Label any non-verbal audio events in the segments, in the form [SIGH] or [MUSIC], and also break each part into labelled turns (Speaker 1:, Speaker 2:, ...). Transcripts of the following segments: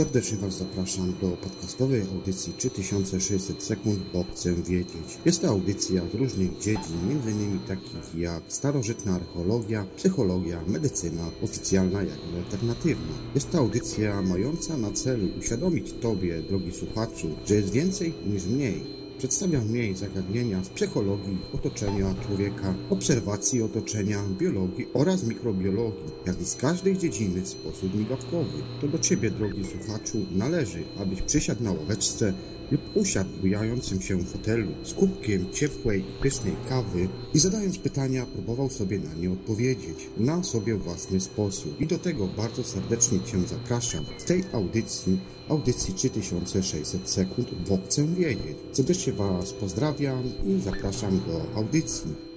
Speaker 1: Serdecznie Was zapraszam do podcastowej audycji 3600 sekund, bo chcę wiedzieć. Jest to audycja z różnych dziedzin, m.in. takich jak starożytna archeologia, psychologia, medycyna, oficjalna jak i alternatywna. Jest to audycja mająca na celu uświadomić Tobie, drogi słuchaczu, że jest więcej niż mniej Przedstawiam w niej zagadnienia z psychologii otoczenia człowieka, obserwacji otoczenia, biologii oraz mikrobiologii, jak i z każdej dziedziny w sposób migawkowy. To do Ciebie, drogi słuchaczu, należy, abyś przysiadł na ławeczce lub usiadł bujającym się fotelu z kubkiem ciepłej i pysznej kawy i zadając pytania próbował sobie na nie odpowiedzieć na sobie własny sposób. I do tego bardzo serdecznie Cię zapraszam w tej audycji audycji 3600 sekund, bo chcę wiedzieć. Serdecznie Was pozdrawiam i zapraszam do audycji.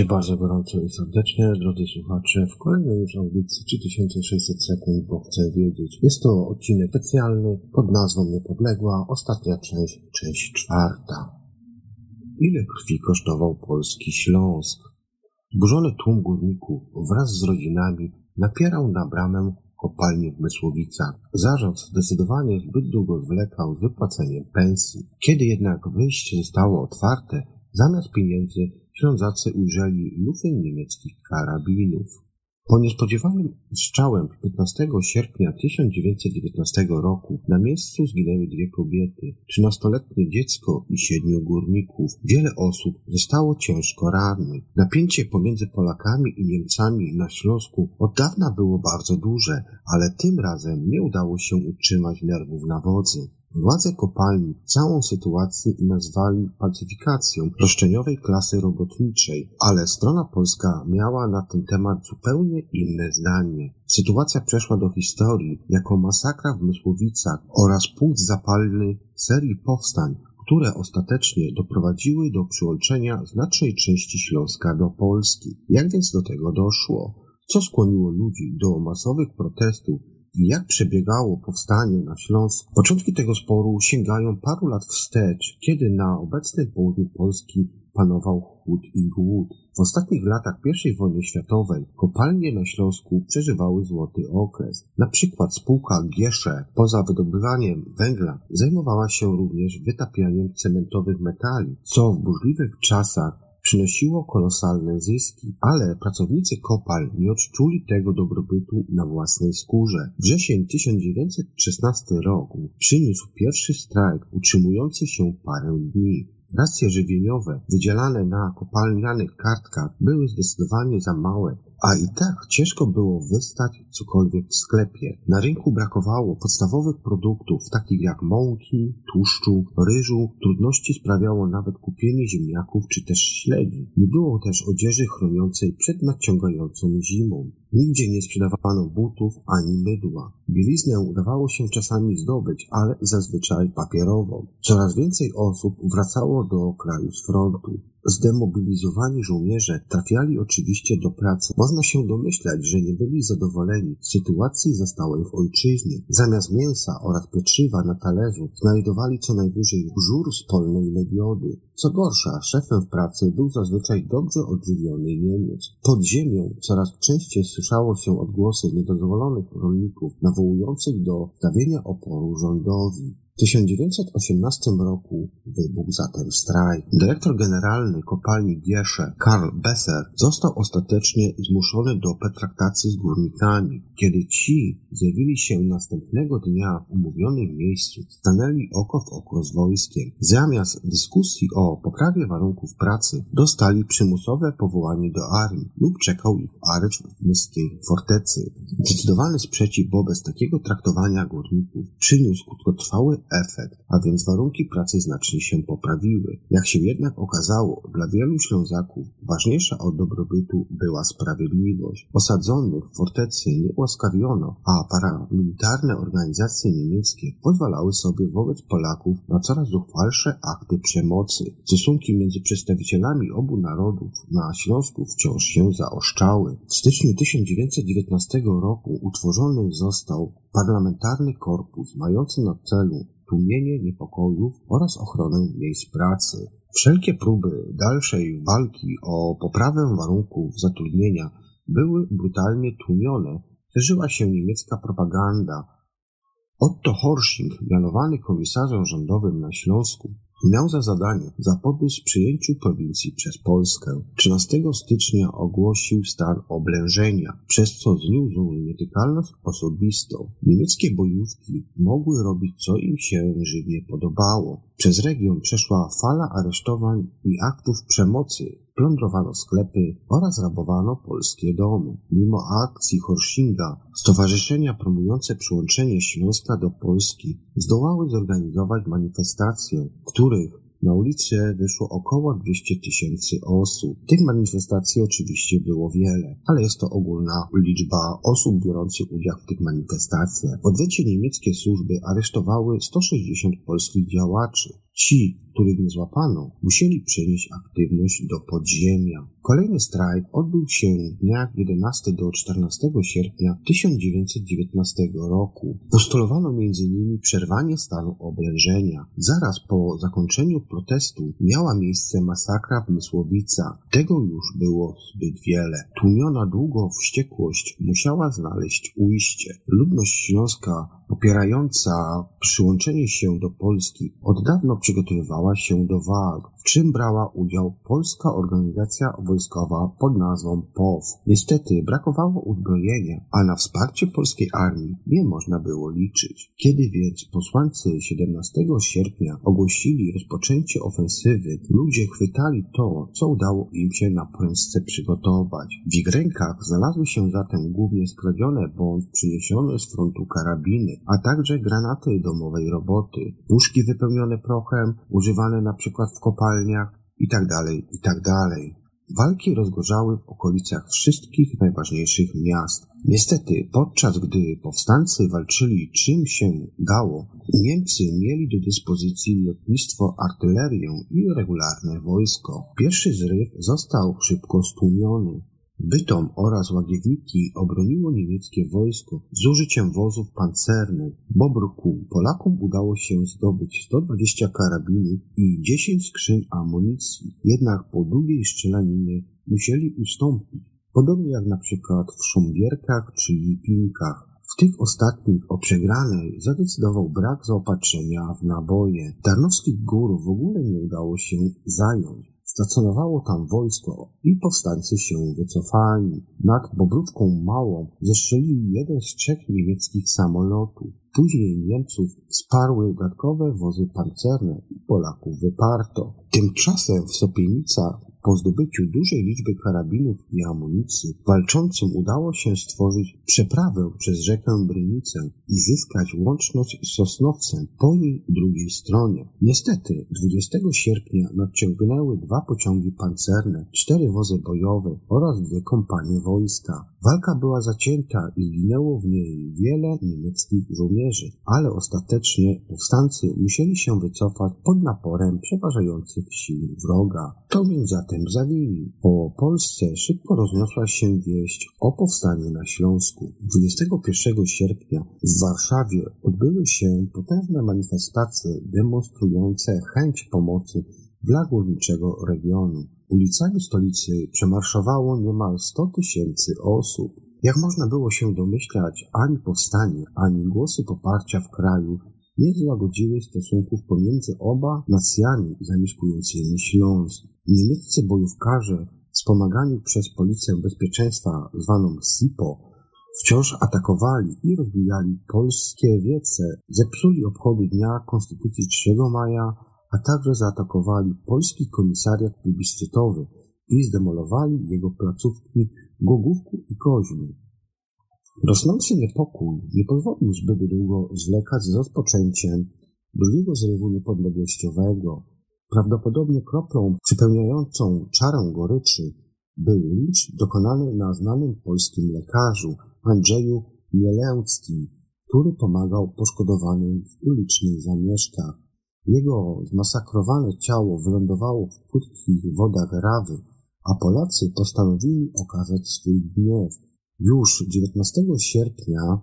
Speaker 1: Witajcie bardzo gorąco i serdecznie, drodzy słuchacze, w kolejnej już audycji 3600 sekund, bo chcę wiedzieć. Jest to odcinek specjalny pod nazwą Niepodległa, ostatnia część, część czwarta. Ile krwi kosztował polski Śląsk? Burzony tłum górników wraz z rodzinami napierał na bramę kopalni w Mysłowicach. Zarząd zdecydowanie zbyt długo zwlekał z wypłaceniem pensji. Kiedy jednak wyjście zostało otwarte, zamiast pieniędzy Ślązacy ujrzeli lufy niemieckich karabinów. Po niespodziewanym strzałem 15 sierpnia 1919 roku na miejscu zginęły dwie kobiety, trzynastoletnie dziecko i siedmiu górników. Wiele osób zostało ciężko rannych. Napięcie pomiędzy Polakami i Niemcami na Śląsku od dawna było bardzo duże, ale tym razem nie udało się utrzymać nerwów na wodzy. Władze kopalni całą sytuację nazwali pacyfikacją roszczeniowej klasy robotniczej, ale strona polska miała na ten temat zupełnie inne zdanie. Sytuacja przeszła do historii jako masakra w Mysłowicach oraz punkt zapalny serii powstań, które ostatecznie doprowadziły do przyłączenia znacznej części Śląska do Polski. Jak więc do tego doszło? Co skłoniło ludzi do masowych protestów jak przebiegało powstanie na Śląsku. Początki tego sporu sięgają paru lat wstecz, kiedy na obecnym południu Polski panował chłód i głód. W ostatnich latach I wojny światowej kopalnie na Śląsku przeżywały złoty okres. Na przykład spółka Giesze poza wydobywaniem węgla zajmowała się również wytapianiem cementowych metali, co w burzliwych czasach przynosiło kolosalne zyski, ale pracownicy kopalń nie odczuli tego dobrobytu na własnej skórze. Wrzesień 1916 roku przyniósł pierwszy strajk utrzymujący się parę dni. Racje żywieniowe wydzielane na kopalnianych kartkach były zdecydowanie za małe, a i tak ciężko było wystać cokolwiek w sklepie. Na rynku brakowało podstawowych produktów, takich jak mąki, tłuszczu, ryżu. Trudności sprawiało nawet kupienie ziemniaków czy też śledzi. Nie było też odzieży chroniącej przed nadciągającą zimą. Nigdzie nie sprzedawano butów ani mydła. Bieliznę udawało się czasami zdobyć, ale zazwyczaj papierową. Coraz więcej osób wracało do kraju z frontu. Zdemobilizowani żołnierze trafiali oczywiście do pracy. Można się domyślać, że nie byli zadowoleni z sytuacji zastałej w ojczyźnie. Zamiast mięsa oraz pieczywa na talerzu znajdowali co najwyżej żur z polnej legiody. Co gorsza, szefem w pracy był zazwyczaj dobrze odżywiony Niemiec. Pod ziemią coraz częściej słyszało się odgłosy niedozwolonych rolników nawołujących do stawienia oporu rządowi. W 1918 roku wybuchł zatem strajk. Dyrektor generalny kopalni Giersze, Karl Besser, został ostatecznie zmuszony do petraktacji z górnikami. Kiedy ci zjawili się następnego dnia w umówionym miejscu, stanęli oko w oko z wojskiem. Zamiast dyskusji o poprawie warunków pracy, dostali przymusowe powołanie do armii lub czekał ich areszt w Myskiej Fortecy. Zdecydowany sprzeciw wobec takiego traktowania górników przyniósł krótkotrwały efekt, a więc warunki pracy znacznie się poprawiły. Jak się jednak okazało, dla wielu Ślązaków ważniejsza od dobrobytu była sprawiedliwość. Osadzonych w fortecy nie ułaskawiono, a paramilitarne organizacje niemieckie pozwalały sobie wobec Polaków na coraz zuchwalsze akty przemocy. Stosunki między przedstawicielami obu narodów na Śląsku wciąż się zaoszczały. W styczniu 1919 roku utworzony został parlamentarny korpus mający na celu tłumienie niepokojów oraz ochronę miejsc pracy. Wszelkie próby dalszej walki o poprawę warunków zatrudnienia były brutalnie tłumione, szerzyła się niemiecka propaganda. Otto Horsching, mianowany komisarzem rządowym na Śląsku, miał za zadanie zapobiec przyjęciu prowincji przez Polskę. 13 stycznia ogłosił stan oblężenia, przez co zniósł nietykalność osobistą. Niemieckie bojówki mogły robić co im się żywnie podobało. Przez region przeszła fala aresztowań i aktów przemocy, plądrowano sklepy oraz rabowano polskie domy. Mimo akcji Horshinga, stowarzyszenia promujące przyłączenie Śląska do Polski zdołały zorganizować manifestacje, których na ulicy wyszło około 200 tysięcy osób. Tych manifestacji oczywiście było wiele, ale jest to ogólna liczba osób biorących udział w tych manifestacjach. W niemieckie służby aresztowały 160 polskich działaczy. Ci, których nie złapano, musieli przenieść aktywność do podziemia. Kolejny strajk odbył się w dniach 11 do 14 sierpnia 1919 roku. Postulowano m.in. przerwanie stanu oblężenia. Zaraz po zakończeniu protestu miała miejsce masakra w Mysłowica. Tego już było zbyt wiele. Tłumiona długo wściekłość musiała znaleźć ujście. Ludność śląska popierająca przyłączenie się do Polski od dawno przygotowywała się do walk, w czym brała udział polska organizacja wojskowa pod nazwą POW. Niestety brakowało uzbrojenia, a na wsparcie polskiej armii nie można było liczyć. Kiedy więc posłańcy 17 sierpnia ogłosili rozpoczęcie ofensywy, ludzie chwytali to, co udało im się na prędce przygotować. W ich rękach znalazły się zatem głównie skradzione bądź przyniesione z frontu karabiny, a także granaty domowej roboty, puszki wypełnione prochem, używane na przykład w kopalniach itd., tak itd. Tak Walki rozgorzały w okolicach wszystkich najważniejszych miast. Niestety, podczas gdy powstańcy walczyli czym się dało, Niemcy mieli do dyspozycji lotnictwo, artylerię i regularne wojsko. Pierwszy zryw został szybko stłumiony. Bytom oraz Łagiewniki obroniło niemieckie wojsko z użyciem wozów pancernych. Bobruku Polakom udało się zdobyć 120 karabinów i 10 skrzyń amunicji, jednak po długiej strzelaninie musieli ustąpić, podobnie jak na przykład w Szumbierkach czy Lipinkach. W tych ostatnich o przegranej zadecydował brak zaopatrzenia w naboje. Tarnowskich gór w ogóle nie udało się zająć. Stacjonowało tam wojsko i powstańcy się wycofali. Nad Bobrówką Małą zestrzelili jeden z trzech niemieckich samolotów. Później Niemców wsparły dodatkowe wozy pancerne i Polaków wyparto. Tymczasem w Sopienicach po zdobyciu dużej liczby karabinów i amunicji, walczącym udało się stworzyć przeprawę przez rzekę Brynicę i zyskać łączność z Sosnowcem po jej drugiej stronie. Niestety 20 sierpnia nadciągnęły dwa pociągi pancerne, cztery wozy bojowe oraz dwie kompanie wojska. Walka była zacięta i zginęło w niej wiele niemieckich żołnierzy, ale ostatecznie powstańcy musieli się wycofać pod naporem przeważających sił wroga. To więc zawili. Po Polsce szybko rozniosła się wieść o powstaniu na Śląsku. 21 sierpnia w Warszawie odbyły się potężne manifestacje demonstrujące chęć pomocy dla górniczego regionu. Ulicami stolicy przemarszowało niemal 100 tysięcy osób. Jak można było się domyślać, ani powstanie, ani głosy poparcia w kraju nie złagodziły stosunków pomiędzy oba nacjami zamieszkującymi Śląsk. Niemieccy bojówkarze, wspomagani przez Policję Bezpieczeństwa zwaną SIPO, wciąż atakowali i rozbijali polskie wiece, zepsuli obchody Dnia Konstytucji 3 maja, a także zaatakowali polski komisariat plebiscytowy i zdemolowali jego placówki w Głogówku i Koźlu. Rosnący niepokój nie pozwolił zbyt długo zwlekać z rozpoczęciem drugiego zrywu niepodległościowego. Prawdopodobnie kroplą przypełniającą czarę goryczy był lincz dokonany na znanym polskim lekarzu Andrzeju Mielęckim, który pomagał poszkodowanym w ulicznych zamieszkach. Jego zmasakrowane ciało wylądowało w płytkich wodach Rawy, a Polacy postanowili okazać swój gniew. Już 19 sierpnia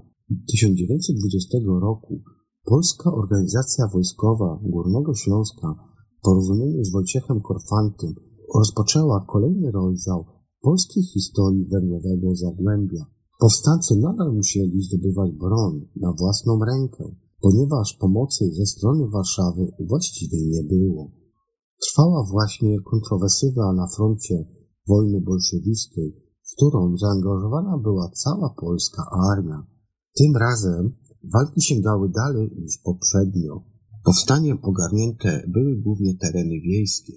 Speaker 1: 1920 roku Polska Organizacja Wojskowa Górnego Śląska porozumieniu z Wojciechem Korfantym rozpoczęła kolejny rozdział polskiej historii węglowego Zagłębia. Powstańcy nadal musieli zdobywać broń na własną rękę, ponieważ pomocy ze strony Warszawy właściwie nie było. Trwała właśnie kontrowersywa na froncie wojny bolszewickiej, w którą zaangażowana była cała polska armia. Tym razem walki sięgały dalej niż poprzednio. Powstaniem ogarnięte były głównie tereny wiejskie.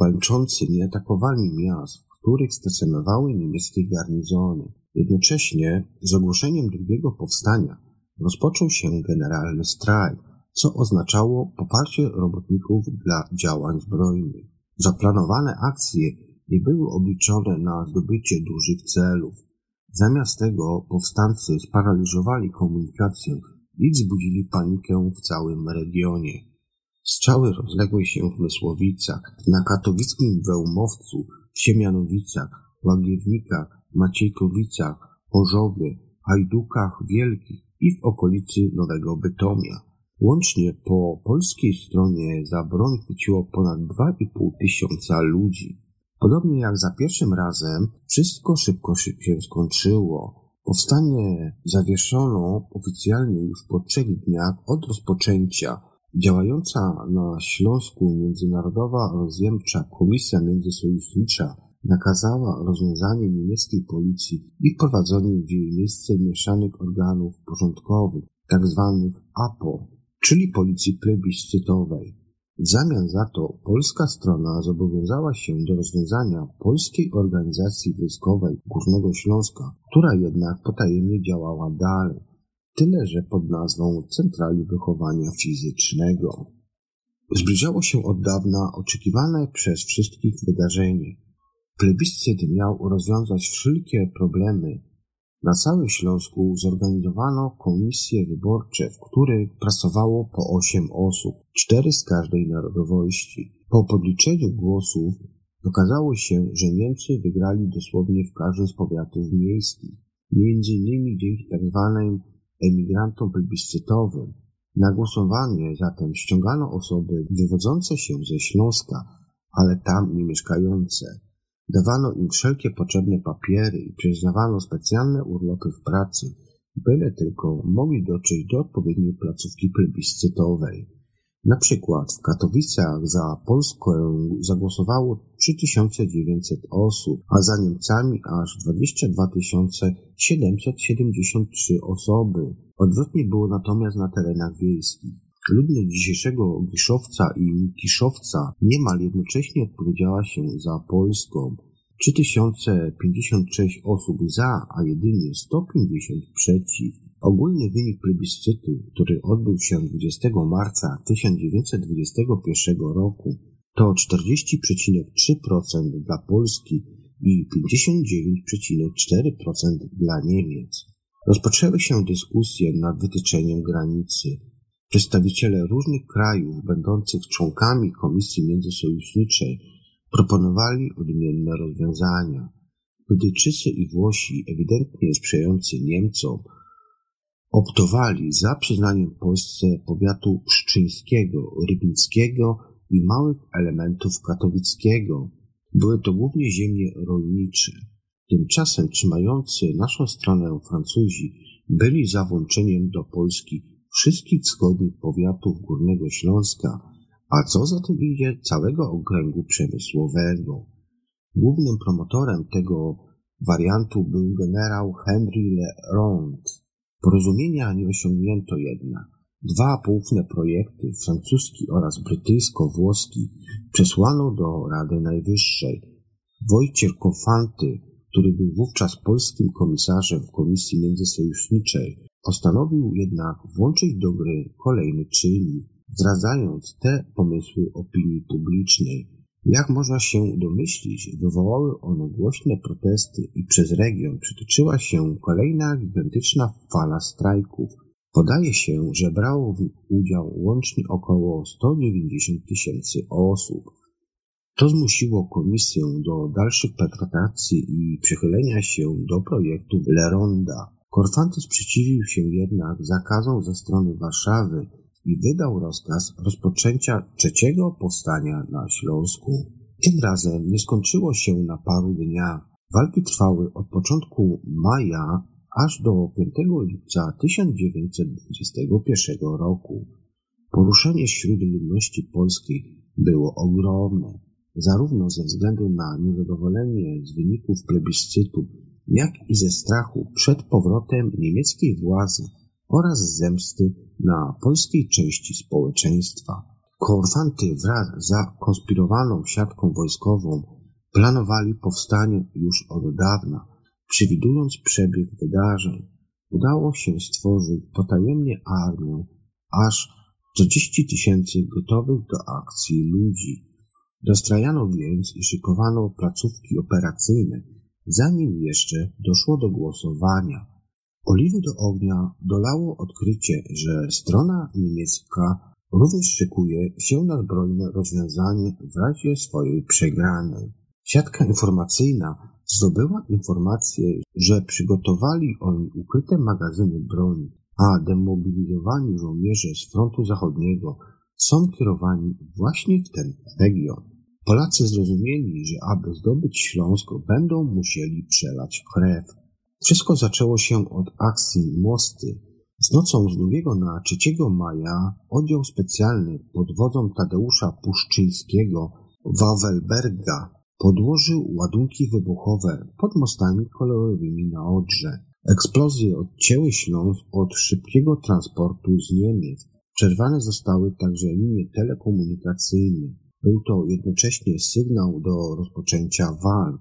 Speaker 1: Walczący nie atakowali miast, w których stacjonowały niemieckie garnizony. Jednocześnie z ogłoszeniem drugiego powstania rozpoczął się generalny strajk, co oznaczało poparcie robotników dla działań zbrojnych. Zaplanowane akcje nie były obliczone na zdobycie dużych celów. Zamiast tego powstańcy sparaliżowali komunikację i wzbudzili panikę w całym regionie. Strzały rozległy się w Mysłowicach, na katowickim Wełmowcu, w Siemianowicach, Łagiewnikach, Maciejkowicach, Chorzowie, Hajdukach Wielkich i w okolicy Nowego Bytomia. Łącznie po polskiej stronie za broń chwyciło ponad 2,5 tysiąca ludzi. Podobnie jak za pierwszym razem, wszystko szybko się skończyło. Powstanie zawieszono oficjalnie już po trzech dniach od rozpoczęcia. Działająca na Śląsku Międzynarodowa Rozjemcza Komisja Międzysojusznicza nakazała rozwiązanie niemieckiej policji i wprowadzenie w jej miejsce mieszanych organów porządkowych, tzw. Tak APO, czyli policji plebiscytowej. W zamian za to polska strona zobowiązała się do rozwiązania Polskiej Organizacji Wojskowej Górnego Śląska, która jednak potajemnie działała dalej, tyle że pod nazwą Centrali Wychowania Fizycznego. Zbliżało się od dawna oczekiwane przez wszystkich wydarzenie. Plebiscyt miał rozwiązać wszelkie problemy. Na całym Śląsku zorganizowano komisje wyborcze, w których pracowało po osiem osób, cztery z każdej narodowości. Po podliczeniu głosów okazało się, że Niemcy wygrali dosłownie w każdym z powiatów miejskich, między innymi dzięki tzw. Tak emigrantom plebiscytowym. Na głosowanie zatem ściągano osoby wywodzące się ze Śląska, ale tam nie mieszkające. Dawano im wszelkie potrzebne papiery i przyznawano specjalne urlopy w pracy, byle tylko mogli dotrzeć do odpowiedniej placówki plebiscytowej. Na przykład w Katowicach za Polskę zagłosowało 3900 osób, a za Niemcami aż 22 773 osoby. Odwrotnie było natomiast na terenach wiejskich. Ludność dzisiejszego Giszowca i Kiszowca niemal jednocześnie odpowiedziała się za Polską. 3056 osób za, a jedynie 150 przeciw. Ogólny wynik plebiscytu, który odbył się 20 marca 1921 roku, to 40,3% dla Polski i 59,4% dla Niemiec. Rozpoczęły się dyskusje nad wytyczeniem granicy. Przedstawiciele różnych krajów będących członkami Komisji Międzysojuszniczej proponowali odmienne rozwiązania. Brytyjczycy i Włosi, ewidentnie sprzyjający Niemcom, optowali za przyznaniem Polsce powiatu pszczyńskiego, rybnickiego i małych elementów katowickiego. Były to głównie ziemie rolnicze. Tymczasem trzymający naszą stronę Francuzi byli za włączeniem do Polski wszystkich wschodnich powiatów Górnego Śląska, a co za tym idzie całego okręgu przemysłowego. Głównym promotorem tego wariantu był generał Henry Lerond. Porozumienia nie osiągnięto jednak. Dwa poufne projekty, francuski oraz brytyjsko-włoski, przesłano do Rady Najwyższej. Wojciech Kofanty, który był wówczas polskim komisarzem w Komisji Międzysojuszniczej, postanowił jednak włączyć do gry kolejny czynnik, zdradzając te pomysły opinii publicznej. Jak można się domyślić, wywołały one głośne protesty i przez region przetoczyła się kolejna gigantyczna fala strajków. Podaje się, że brało w nich udział łącznie około 190 tysięcy osób. To zmusiło komisję do dalszych pertratacji i przychylenia się do projektu Leronda. Korfanty sprzeciwił się jednak zakazom ze strony Warszawy i wydał rozkaz rozpoczęcia trzeciego powstania na Śląsku. Tym razem nie skończyło się na paru dniach. Walki trwały od początku maja aż do 5 lipca 1921 roku. Poruszenie wśród ludności polskiej było ogromne, zarówno ze względu na niezadowolenie z wyników plebiscytu, jak i ze strachu przed powrotem niemieckiej władzy oraz zemsty na polskiej części społeczeństwa. Korfanty wraz z zakonspirowaną siatką wojskową planowali powstanie już od dawna, przewidując przebieg wydarzeń. Udało się stworzyć potajemnie armię aż 40 tysięcy gotowych do akcji ludzi. Dostrajano więc i szykowano placówki operacyjne, zanim jeszcze doszło do głosowania. Oliwy do ognia dolało odkrycie, że strona niemiecka również szykuje się na zbrojne rozwiązanie w razie swojej przegranej. Siatka informacyjna zdobyła informację, że przygotowali oni ukryte magazyny broni, a demobilizowani żołnierze z frontu zachodniego są kierowani właśnie w ten region. Polacy zrozumieli, że aby zdobyć Śląsk będą musieli przelać krew. Wszystko zaczęło się od akcji Mosty. Z nocą z 2 na 3 maja oddział specjalny pod wodzą Tadeusza Puszczyńskiego Wawelberga podłożył ładunki wybuchowe pod mostami kolejowymi na Odrze. Eksplozje odcięły Śląsk od szybkiego transportu z Niemiec. Przerwane zostały także linie telekomunikacyjne. Był to jednocześnie sygnał do rozpoczęcia walk.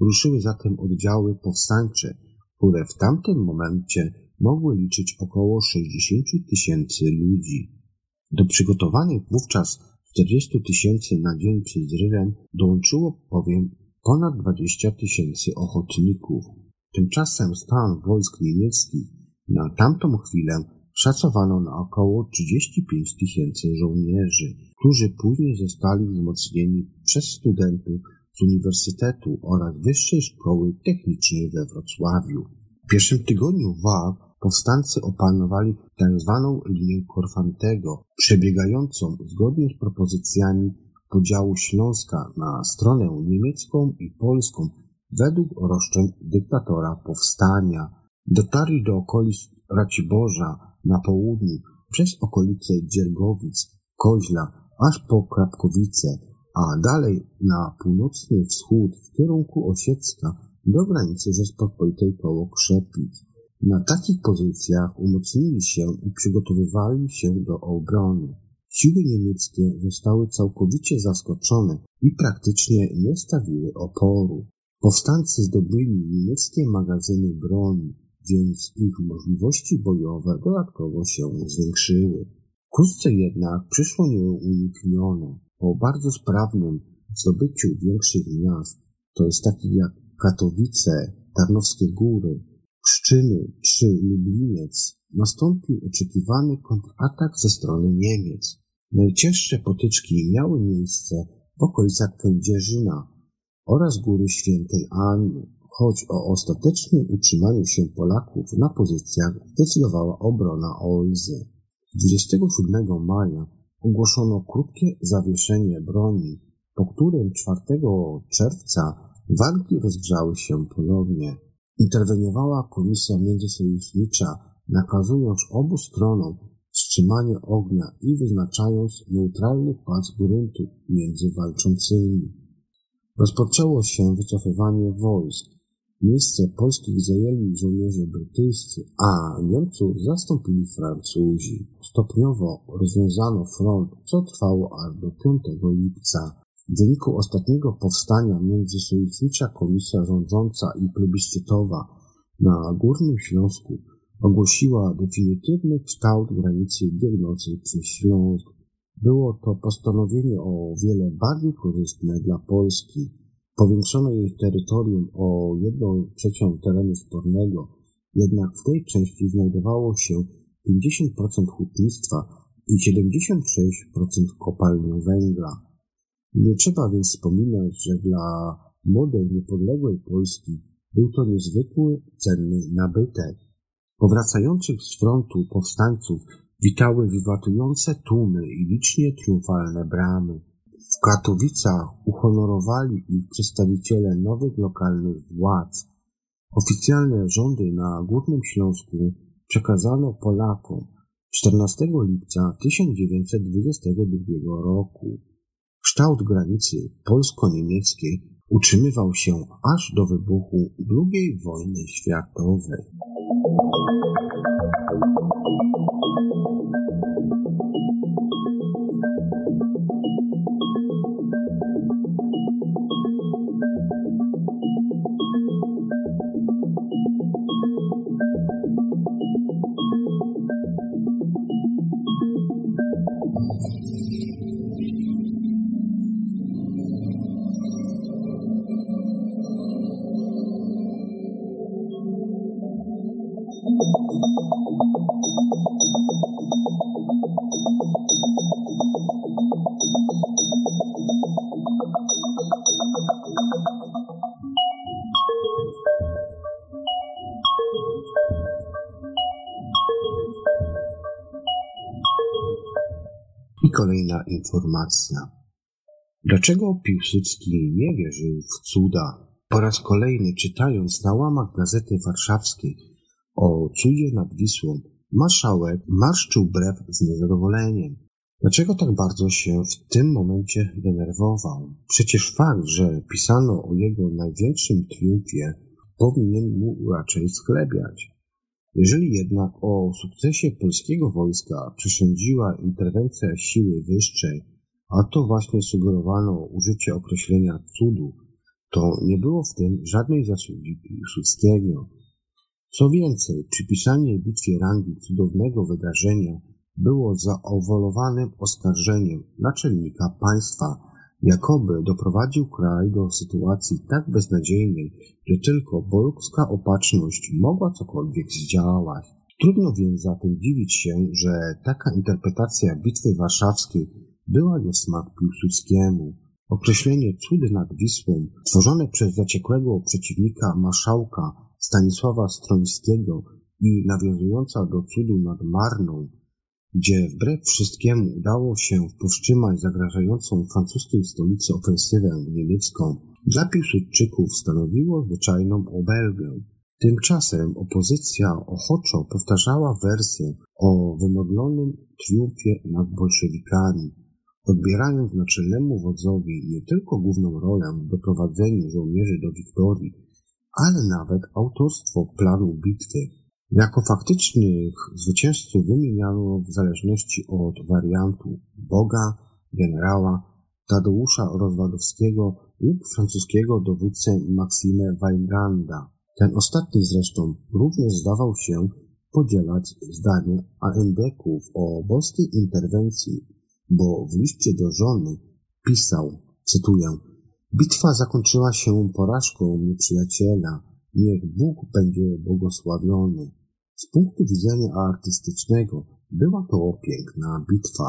Speaker 1: Ruszyły zatem oddziały powstańcze, które w tamtym momencie mogły liczyć około 60 tysięcy ludzi. Do przygotowanych wówczas 40 tysięcy na dzień przed zrywem dołączyło powiem ponad 20 tysięcy ochotników. Tymczasem stan wojsk niemieckich na tamtą chwilę szacowano na około 35 tysięcy żołnierzy, którzy później zostali wzmocnieni przez studentów z Uniwersytetu oraz Wyższej Szkoły Technicznej we Wrocławiu. W pierwszym tygodniu walk powstańcy opanowali tak zwaną linię Korfantego, przebiegającą zgodnie z propozycjami podziału Śląska na stronę niemiecką i polską według roszczeń dyktatora powstania. Dotarli do okolic Raciborza na południu przez okolice Dziergowic, Koźla, aż po Krapkowice, a dalej na północny wschód w kierunku Osiecka do granicy Rzeczpospolitej koło Krzepic. Na takich pozycjach umocnili się i przygotowywali się do obrony. Siły niemieckie zostały całkowicie zaskoczone i praktycznie nie stawiły oporu. Powstańcy zdobyli niemieckie magazyny broni, więc ich możliwości bojowe dodatkowo się zwiększyły. Wkrótce jednak przyszło nieuniknione. Po bardzo sprawnym zdobyciu większych miast, to jest takich jak Katowice, Tarnowskie Góry, Pszczyny czy Lubliniec, nastąpił oczekiwany kontratak ze strony Niemiec. Najcięższe potyczki miały miejsce w okolicach Kędzierzyna oraz Góry Świętej Anny, choć o ostatecznym utrzymaniu się Polaków na pozycjach decydowała obrona Olzy. 27 maja ogłoszono krótkie zawieszenie broni, po którym 4 czerwca walki rozgrzały się ponownie. Interweniowała Komisja Międzysojusznicza, nakazując obu stronom wstrzymanie ognia i wyznaczając neutralny pas gruntu między walczącymi. Rozpoczęło się wycofywanie wojsk. Miejsce polskich zajęli żołnierze brytyjscy, a Niemców zastąpili Francuzi. Stopniowo rozwiązano front, co trwało aż do 5 lipca. W wyniku ostatniego powstania międzysojusznicza komisja rządząca i plebiscytowa na Górnym Śląsku ogłosiła definitywny kształt granicy biegnącej przez Śląsk. Było to postanowienie o wiele bardziej korzystne dla Polski. Powiększono jej terytorium o jedną trzecią terenu spornego, jednak w tej części znajdowało się 50% hutnictwa i 76% kopalni węgla. Nie trzeba więc wspominać, że dla młodej, niepodległej Polski był to niezwykły, cenny nabytek. Powracających z frontu powstańców witały wiwatujące tłumy i licznie triumfalne bramy. W Katowicach uhonorowali ich przedstawiciele nowych lokalnych władz. Oficjalne rządy na Górnym Śląsku przekazano Polakom 14 lipca 1922 roku. Kształt granicy polsko-niemieckiej utrzymywał się aż do wybuchu II wojny światowej. informacja. Dlaczego Piłsudski nie wierzył w cuda? Po raz kolejny czytając na łamach Gazety Warszawskiej o cudzie nad Wisłą, marszałek marszczył brew z niezadowoleniem. Dlaczego tak bardzo się w tym momencie denerwował? Przecież fakt, że pisano o jego największym triumfie, powinien mu raczej schlebiać. Jeżeli jednak o sukcesie polskiego wojska przesądziła interwencja siły wyższej, a to właśnie sugerowano użycie określenia cudu, to nie było w tym żadnej zasługi Piłsudskiego. Co więcej, przypisanie bitwie rangi cudownego wydarzenia było zaowolowanym oskarżeniem naczelnika państwa, jakoby doprowadził kraj do sytuacji tak beznadziejnej, że tylko bolugska opatrzność mogła cokolwiek zdziałać. Trudno więc zatem dziwić się, że taka interpretacja Bitwy Warszawskiej była nie w smak Piłsudskiemu. Określenie cudy nad Wisłą, tworzone przez zaciekłego przeciwnika marszałka Stanisława Strońskiego i nawiązująca do cudu nad Marną, gdzie wbrew wszystkiemu udało się powstrzymać zagrażającą francuskiej stolicy ofensywę niemiecką, dla Piłsudczyków stanowiło zwyczajną obelgę. Tymczasem opozycja ochoczo powtarzała wersję o wymodlonym triumfie nad bolszewikami, odbierając naczelnemu wodzowi nie tylko główną rolę w doprowadzeniu żołnierzy do wiktorii, ale nawet autorstwo planu bitwy. Jako faktycznych zwycięzców wymieniano w zależności od wariantu Boga, generała, Tadeusza Rozwadowskiego lub francuskiego dowódcę Maxime Weinbranda. Ten ostatni zresztą również zdawał się podzielać zdanie AND-ków o boskiej interwencji, bo w liście do żony pisał, cytuję, Bitwa zakończyła się porażką nieprzyjaciela. Niech Bóg będzie błogosławiony. Z punktu widzenia artystycznego była to piękna bitwa.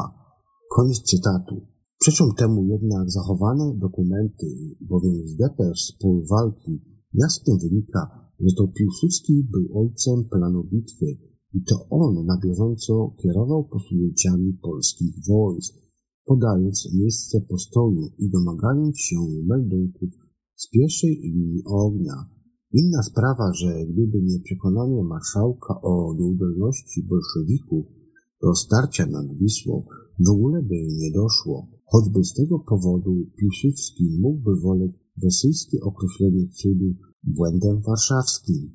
Speaker 1: Koniec cytatu. Przeczą temu jednak zachowane dokumenty, bowiem z depesz z pól walki jasno wynika, że to Piłsudski był ojcem planu bitwy i to on na bieżąco kierował posunięciami polskich wojsk, podając miejsce postoju i domagając się meldunków z pierwszej linii ognia. Inna sprawa, że gdyby nie przekonanie marszałka o nieudolności bolszewików, Do starcia nad Wisłą w ogóle by nie doszło, choćby z tego powodu Piłsudski mógłby woleć rosyjskie określenie cudu błędem warszawskim.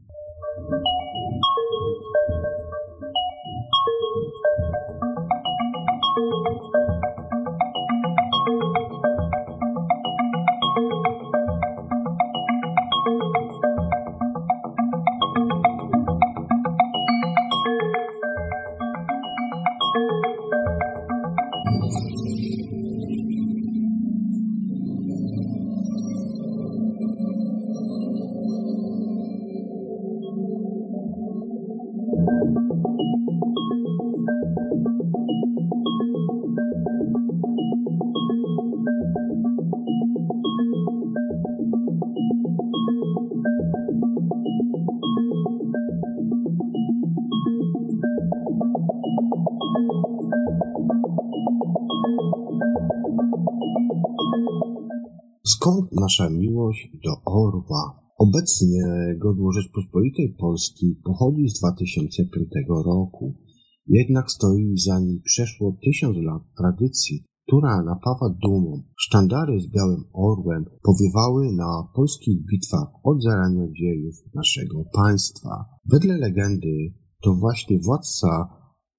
Speaker 1: Polskiej pochodzi z 2005 roku, jednak stoi za nim przeszło tysiąc lat tradycji, która napawa dumą. Sztandary z białym orłem powiewały na polskich bitwach od zarania dziejów naszego państwa. Wedle legendy to właśnie władca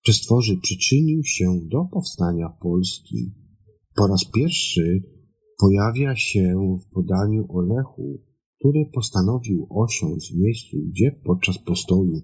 Speaker 1: przestworzy przyczynił się do powstania Polski. Po raz pierwszy pojawia się w podaniu o Lechu, który postanowił osiąść w miejscu, gdzie podczas postoju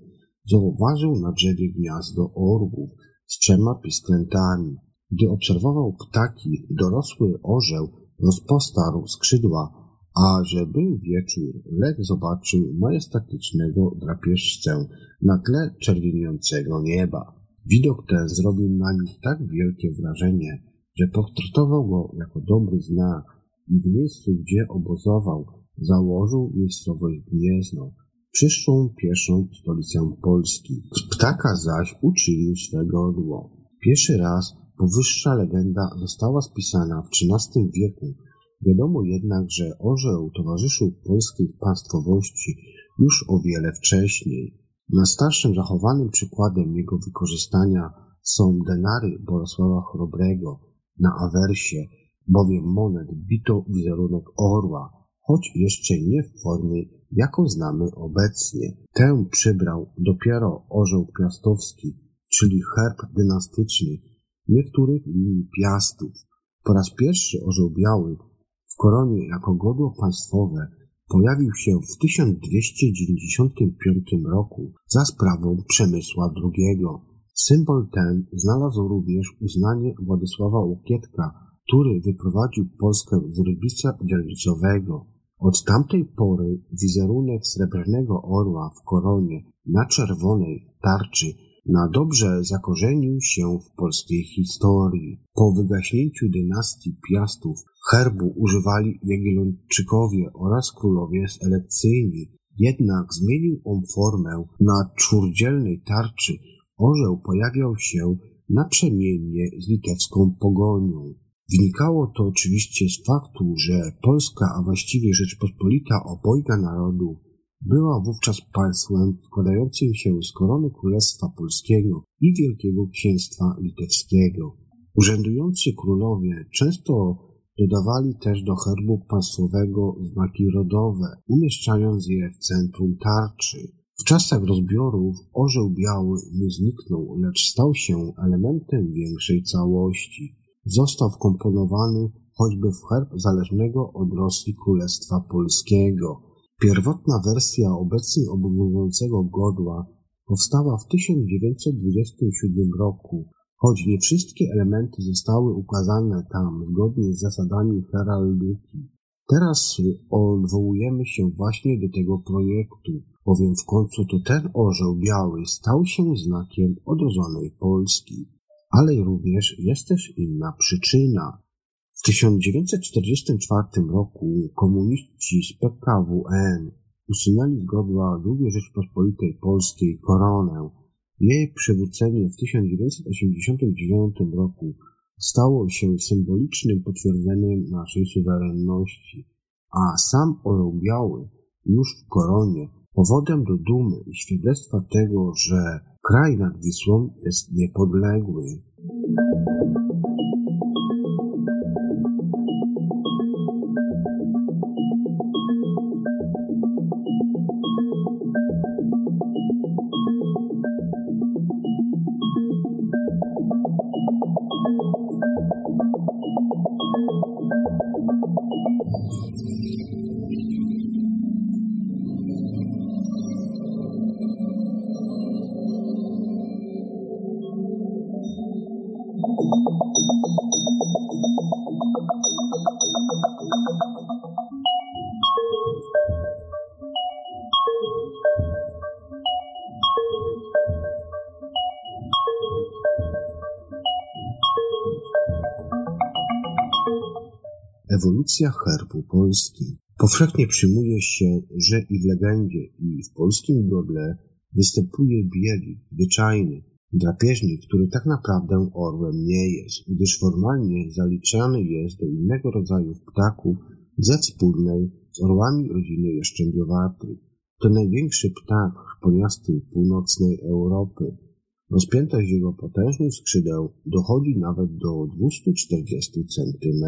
Speaker 1: zauważył na drzewie gniazdo orłów z trzema pisklętami. Gdy obserwował ptaki, dorosły orzeł rozpostarł skrzydła, a że był wieczór, Lech zobaczył majestatycznego drapieżcę na tle czerwieniejącego nieba. Widok ten zrobił na nim tak wielkie wrażenie, że potraktował go jako dobry znak i w miejscu, gdzie obozował, założył miejscowość Gniezno, przyszłą pierwszą stolicę Polski. Z ptaka zaś uczynił swego orło. Pierwszy raz powyższa legenda została spisana w XIII wieku. Wiadomo jednak, że orzeł towarzyszył polskiej państwowości już o wiele wcześniej. Najstarszym zachowanym przykładem jego wykorzystania są denary Bolesława Chrobrego, na awersie, bowiem monet bito wizerunek orła, choć jeszcze nie w formie, jaką znamy obecnie. Tę przybrał dopiero orzeł piastowski, czyli herb dynastyczny niektórych linii piastów. Po raz pierwszy orzeł biały w koronie jako godło państwowe pojawił się w 1295 roku za sprawą Przemysła II. Symbol ten znalazł również uznanie Władysława Łokietka, który wyprowadził Polskę z rybica dzielnicowego. Od tamtej pory wizerunek srebrnego orła w koronie na czerwonej tarczy na dobrze zakorzenił się w polskiej historii. Po wygaśnięciu dynastii Piastów herbu używali Jagiellończykowie oraz królowie selekcyjni, jednak zmienił on formę na czwórdzielnej tarczy orzeł pojawiał się naprzemiennie z litewską pogonią. Wynikało to oczywiście z faktu, że Polska, a właściwie Rzeczpospolita obojga narodów, była wówczas państwem składającym się z korony Królestwa Polskiego i Wielkiego Księstwa Litewskiego. Urzędujący królowie często dodawali też do herbu państwowego znaki rodowe, umieszczając je w centrum tarczy. W czasach rozbiorów orzeł biały nie zniknął, lecz stał się elementem większej całości. Został wkomponowany choćby w herb zależnego od Rosji Królestwa Polskiego. Pierwotna wersja obecnie obowiązującego godła powstała w 1927 roku, choć nie wszystkie elementy zostały ukazane tam zgodnie z zasadami heraldyki. Teraz odwołujemy się właśnie do tego projektu, bowiem w końcu to ten orzeł biały stał się znakiem odrodzonej Polski. Ale również jest też inna przyczyna. W 1944 roku komuniści z PKWN usunęli z godła II Rzeczpospolitej Polskiej koronę. Jej przywrócenie w 1989 roku stało się symbolicznym potwierdzeniem naszej suwerenności, a sam orzeł biały już w koronie powodem do dumy i świadectwa tego, że Kraj nad Wisłą jest niepodległy. Ewolucja herbu Polski. Powszechnie przyjmuje się, że i w legendzie, i w polskim godle występuje bielik, zwyczajny, drapieżnik, który tak naprawdę orłem nie jest, gdyż formalnie zaliczany jest do innego rodzaju ptaków ze wspólnej z orłami rodziny jaszczębiowatych. To największy ptak szponiasty północnej Europy. Rozpiętość jego potężnych skrzydeł dochodzi nawet do 240 cm.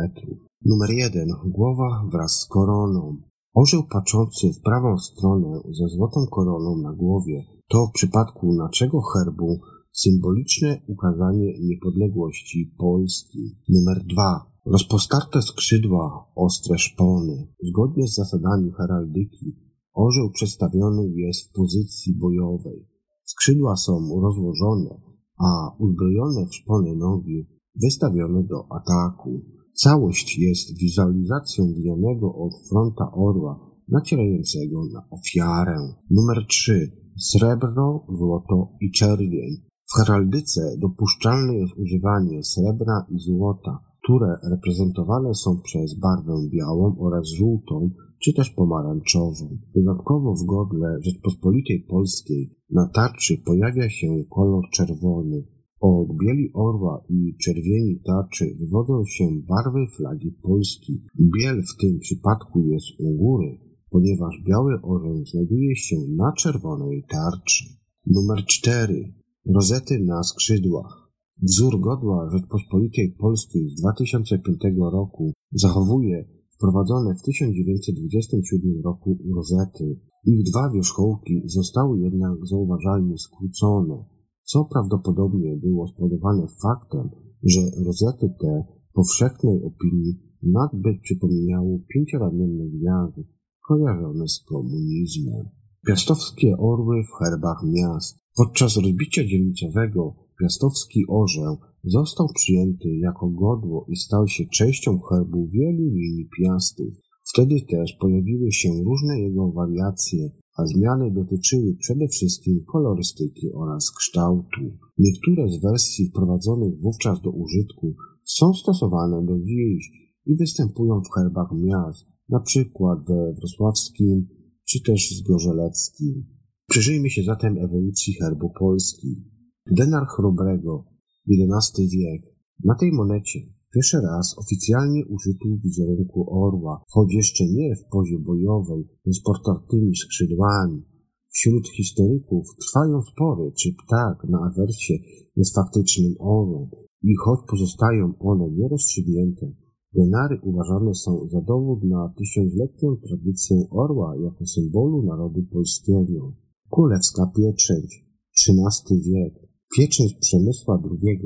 Speaker 1: Numer jeden. Głowa wraz z koroną. Orzeł patrzący w prawą stronę ze złotą koroną na głowie to w przypadku naszego herbu symboliczne ukazanie niepodległości Polski. Numer dwa. Rozpostarte skrzydła, ostre szpony. Zgodnie z zasadami heraldyki orzeł przedstawiony jest w pozycji bojowej. Skrzydła są rozłożone, a uzbrojone w szpony nogi wystawione do ataku. Całość jest wizualizacją gnionego od fronta orła nacierającego na ofiarę. Numer 3. Srebro, złoto i czerwień. W heraldyce dopuszczalne jest używanie srebra i złota, które reprezentowane są przez barwę białą oraz żółtą, czy też pomarańczową. Dodatkowo w godle Rzeczpospolitej Polskiej na tarczy pojawia się kolor czerwony, od bieli orła i czerwieni tarczy wywodzą się barwy flagi Polski. Biel w tym przypadku jest u góry, ponieważ biały orzeł znajduje się na czerwonej tarczy. Numer 4. Rozety na skrzydłach. Wzór godła Rzeczpospolitej Polskiej z 2005 roku zachowuje wprowadzone w 1927 roku rozety. Ich dwa wierzchołki zostały jednak zauważalnie skrócone co prawdopodobnie było spowodowane faktem, że rozety te powszechnej opinii nadbyt przypominały pięcioramienne gwiazdy kojarzone z komunizmem. Piastowskie orły w herbach miast. Podczas rozbicia dzielnicowego piastowski orzeł został przyjęty jako godło i stał się częścią herbu wielu linii piastów. Wtedy też pojawiły się różne jego wariacje, a zmiany dotyczyły przede wszystkim kolorystyki oraz kształtu. Niektóre z wersji wprowadzonych wówczas do użytku są stosowane do dziś i występują w herbach miast, na przykład we wrocławskim czy też zgorzeleckim. Przyjrzyjmy się zatem ewolucji herbu Polski. Denar chrobrego, XI wiek. Na tej monecie Pierwszy raz oficjalnie użyto wizerunku orła, choć jeszcze nie w pozie bojowej z portartymi skrzydłami. Wśród historyków trwają spory, czy ptak na awersie jest faktycznym orłem i choć pozostają one nierozstrzygnięte, denary uważane są za dowód na tysiącletnią tradycję orła jako symbolu narodu polskiego. Królewska pieczęć, XIII wiek. Pieczęć Przemysła II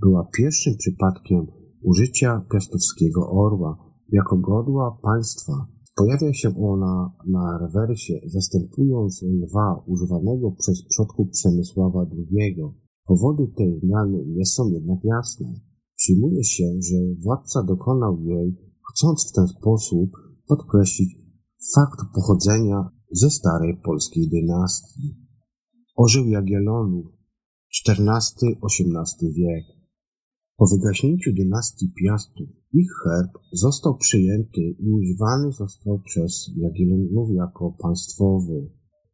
Speaker 1: była pierwszym przypadkiem użycia piastowskiego orła jako godła państwa. Pojawia się ona na rewersie, zastępując lwa używanego przez przodków Przemysława II. Powody tej zmiany nie są jednak jasne. Przyjmuje się, że władca dokonał jej, chcąc w ten sposób podkreślić fakt pochodzenia ze starej polskiej dynastii. Orzeł Jagiellonów XIV-XVIII wiek po wygaśnięciu dynastii Piastów ich herb został przyjęty i używany został przez Jagiellonów jako państwowy.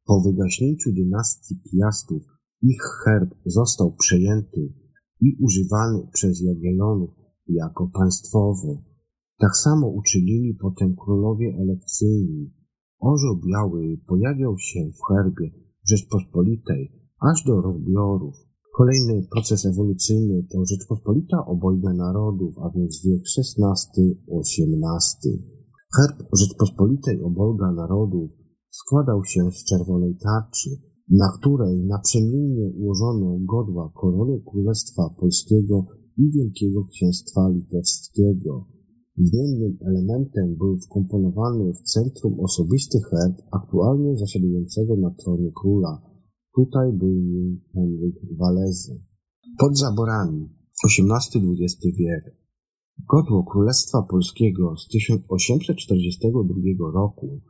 Speaker 1: Po wygaśnięciu dynastii Piastów ich herb został przejęty i używany przez Jagiellonów jako państwowy. Tak samo uczynili potem królowie elekcyjni. Orzeł biały pojawiał się w herbie Rzeczpospolitej, aż do rozbiorów. Kolejny proces ewolucyjny to Rzeczpospolita obojga narodów, a więc wiek XVI-XVIII. Herb Rzeczpospolitej obojga narodów składał się z czerwonej tarczy, na której naprzemiennie ułożono godła korony Królestwa Polskiego i Wielkiego Księstwa Litewskiego. Zmiennym elementem był wkomponowany w centrum osobisty herb aktualnie zasiadującego na tronie króla. Tutaj nim Henryk Walezy. Pod zaborami XVIII-XX wiek Godło Królestwa Polskiego z 1842 roku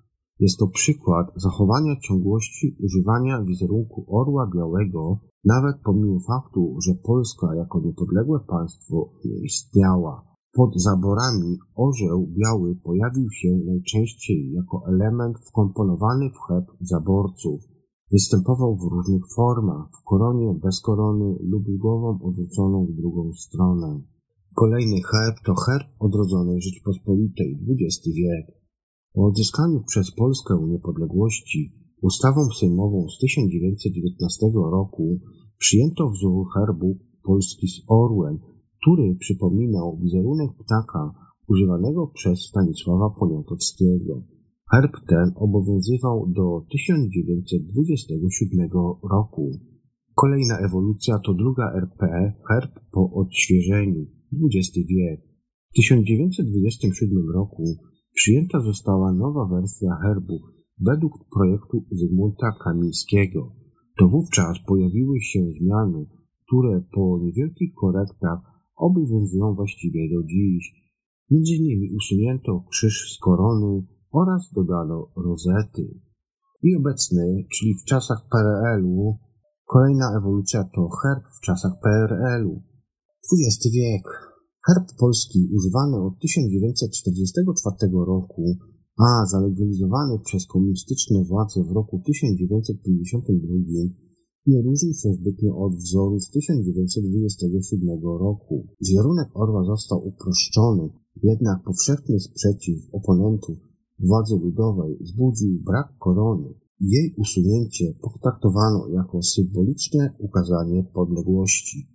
Speaker 1: jest to przykład zachowania ciągłości używania wizerunku orła białego, nawet pomimo faktu, że Polska jako niepodległe państwo nie istniała. Pod zaborami orzeł biały pojawił się najczęściej jako element wkomponowany w chleb zaborców. Występował w różnych formach, w koronie, bez korony lub głową odwróconą w drugą stronę. Kolejny herb to herb odrodzonej Rzeczpospolitej, XX wiek. Po odzyskaniu przez Polskę niepodległości ustawą sejmową z 1919 roku przyjęto wzór herbu Polski z orłem, który przypominał wizerunek ptaka używanego przez Stanisława Poniatowskiego. Herb ten obowiązywał do 1927 roku. Kolejna ewolucja to druga RP, herb po odświeżeniu, XX wiek. W 1927 roku Przyjęta została nowa wersja herbu według projektu Zygmunta Kamińskiego. To wówczas pojawiły się zmiany, które po niewielkich korektach obowiązują właściwie do dziś. Między innymi usunięto krzyż z korony oraz dodano rozety. I obecny, czyli w czasach PRL-u, kolejna ewolucja to herb w czasach PRL-u. XX wiek. Herb polski używany od 1944 roku, a zalegalizowany przez komunistyczne władze w roku 1952, nie różni się zbytnio od wzoru z 1927 roku. Wizerunek orła został uproszczony, jednak powszechny sprzeciw oponentów władzy ludowej wzbudził brak korony. Jej usunięcie potraktowano jako symboliczne ukazanie podległości.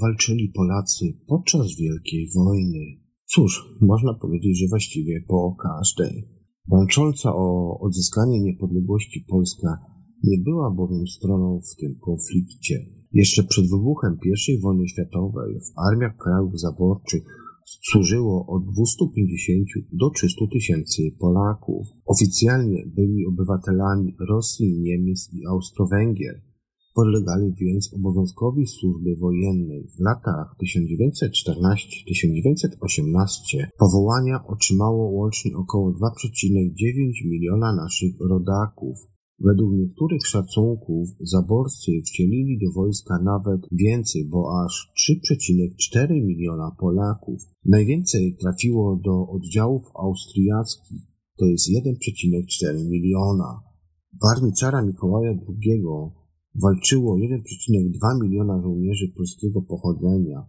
Speaker 1: Walczyli Polacy podczas Wielkiej Wojny? Cóż, można powiedzieć, że właściwie po każdej. Walcząca o odzyskanie niepodległości Polska nie była bowiem stroną w tym konflikcie. Jeszcze przed wybuchem I wojny światowej w armiach krajów zaborczych służyło od 250 do 300 tysięcy Polaków. Oficjalnie byli obywatelami Rosji, Niemiec i Austro-Węgier. Podlegali więc obowiązkowi służby wojennej. W latach 1914-1918 powołania otrzymało łącznie około 2,9 miliona naszych rodaków. Według niektórych szacunków zaborcy wcielili do wojska nawet więcej, bo aż 3,4 miliona Polaków. Najwięcej trafiło do oddziałów austriackich, to jest 1,4 miliona. W armii cara Mikołaja II walczyło 1,2 miliona żołnierzy polskiego pochodzenia,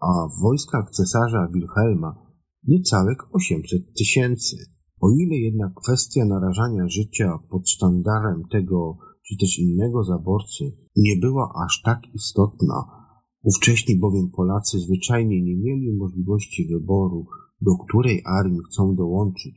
Speaker 1: a w wojskach cesarza Wilhelma niecałych 800 tysięcy. O ile jednak kwestia narażania życia pod sztandarem tego czy też innego zaborcy nie była aż tak istotna, ówcześni bowiem Polacy zwyczajnie nie mieli możliwości wyboru, do której armii chcą dołączyć,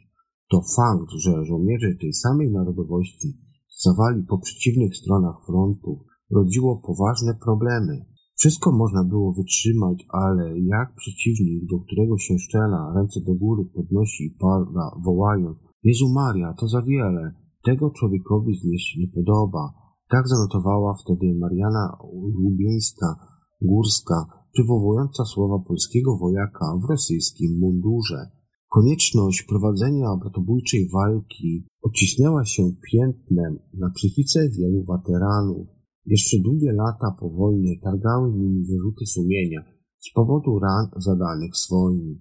Speaker 1: to fakt, że żołnierze tej samej narodowości stawali po przeciwnych stronach frontu, rodziło poważne problemy. Wszystko można było wytrzymać, ale jak przeciwnik, do którego się szczela, ręce do góry podnosi i pada, wołając Jezu Maria, to za wiele, tego człowiekowi znieść nie podoba. Tak zanotowała wtedy Mariana Lubieńska, Górska, przywołująca słowa polskiego wojaka w rosyjskim mundurze. Konieczność prowadzenia bratobójczej walki odcisnęła się piętnem na psychice wielu weteranów. Jeszcze długie lata po wojnie targały nimi wyrzuty sumienia z powodu ran zadanych swoim.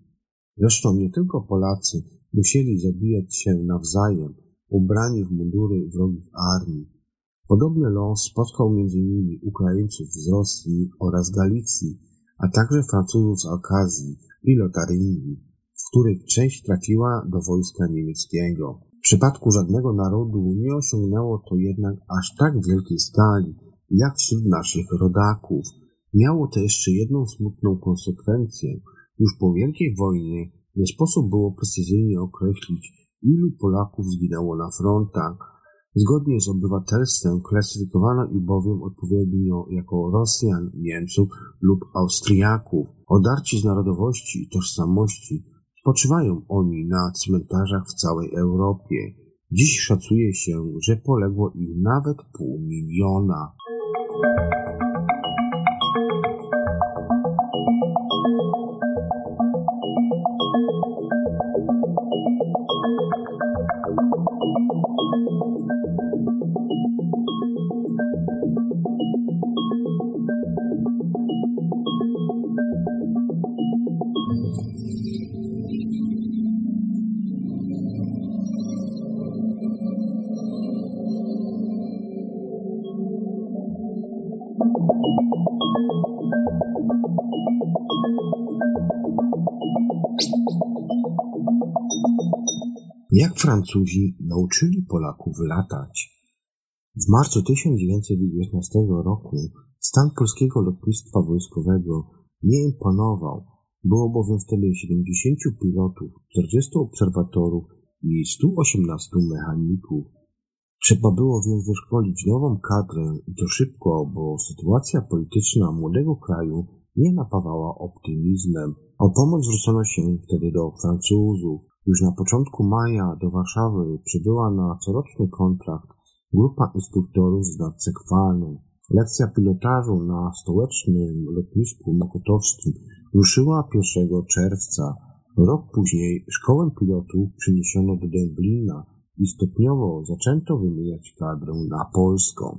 Speaker 1: Zresztą nie tylko Polacy musieli zabijać się nawzajem, ubrani w mundury wrogich armii. Podobny los spotkał m.in. Ukraińców z Rosji oraz Galicji, a także Francuzów z Alkazji i Lotaryngii, których część trafiła do wojska niemieckiego. W przypadku żadnego narodu nie osiągnęło to jednak aż tak wielkiej skali, jak wśród naszych rodaków. Miało to jeszcze jedną smutną konsekwencję. Już po Wielkiej Wojnie nie sposób było precyzyjnie określić, ilu Polaków zginęło na frontach. Zgodnie z obywatelstwem klasyfikowano ich bowiem odpowiednio jako Rosjan, Niemców lub Austriaków. Odarci z narodowości i tożsamości spoczywają oni na cmentarzach w całej Europie. Dziś szacuje się, że poległo ich nawet pół miliona. Francuzi nauczyli Polaków latać? W marcu 1919 roku stan polskiego lotnictwa wojskowego nie imponował. Było bowiem wtedy 70 pilotów, 40 obserwatorów i 118 mechaników. Trzeba było więc wyszkolić nową kadrę i to szybko, bo sytuacja polityczna młodego kraju nie napawała optymizmem. O pomoc zwrócono się wtedy do Francuzów. Już na początku maja do Warszawy przybyła na coroczny kontrakt grupa instruktorów z Nadsekwany. Lekcja pilotażu na stołecznym lotnisku mokotowskim ruszyła 1 czerwca. Rok później szkołę pilotów przeniesiono do Dęblina i stopniowo zaczęto wymieniać kadrę na polską.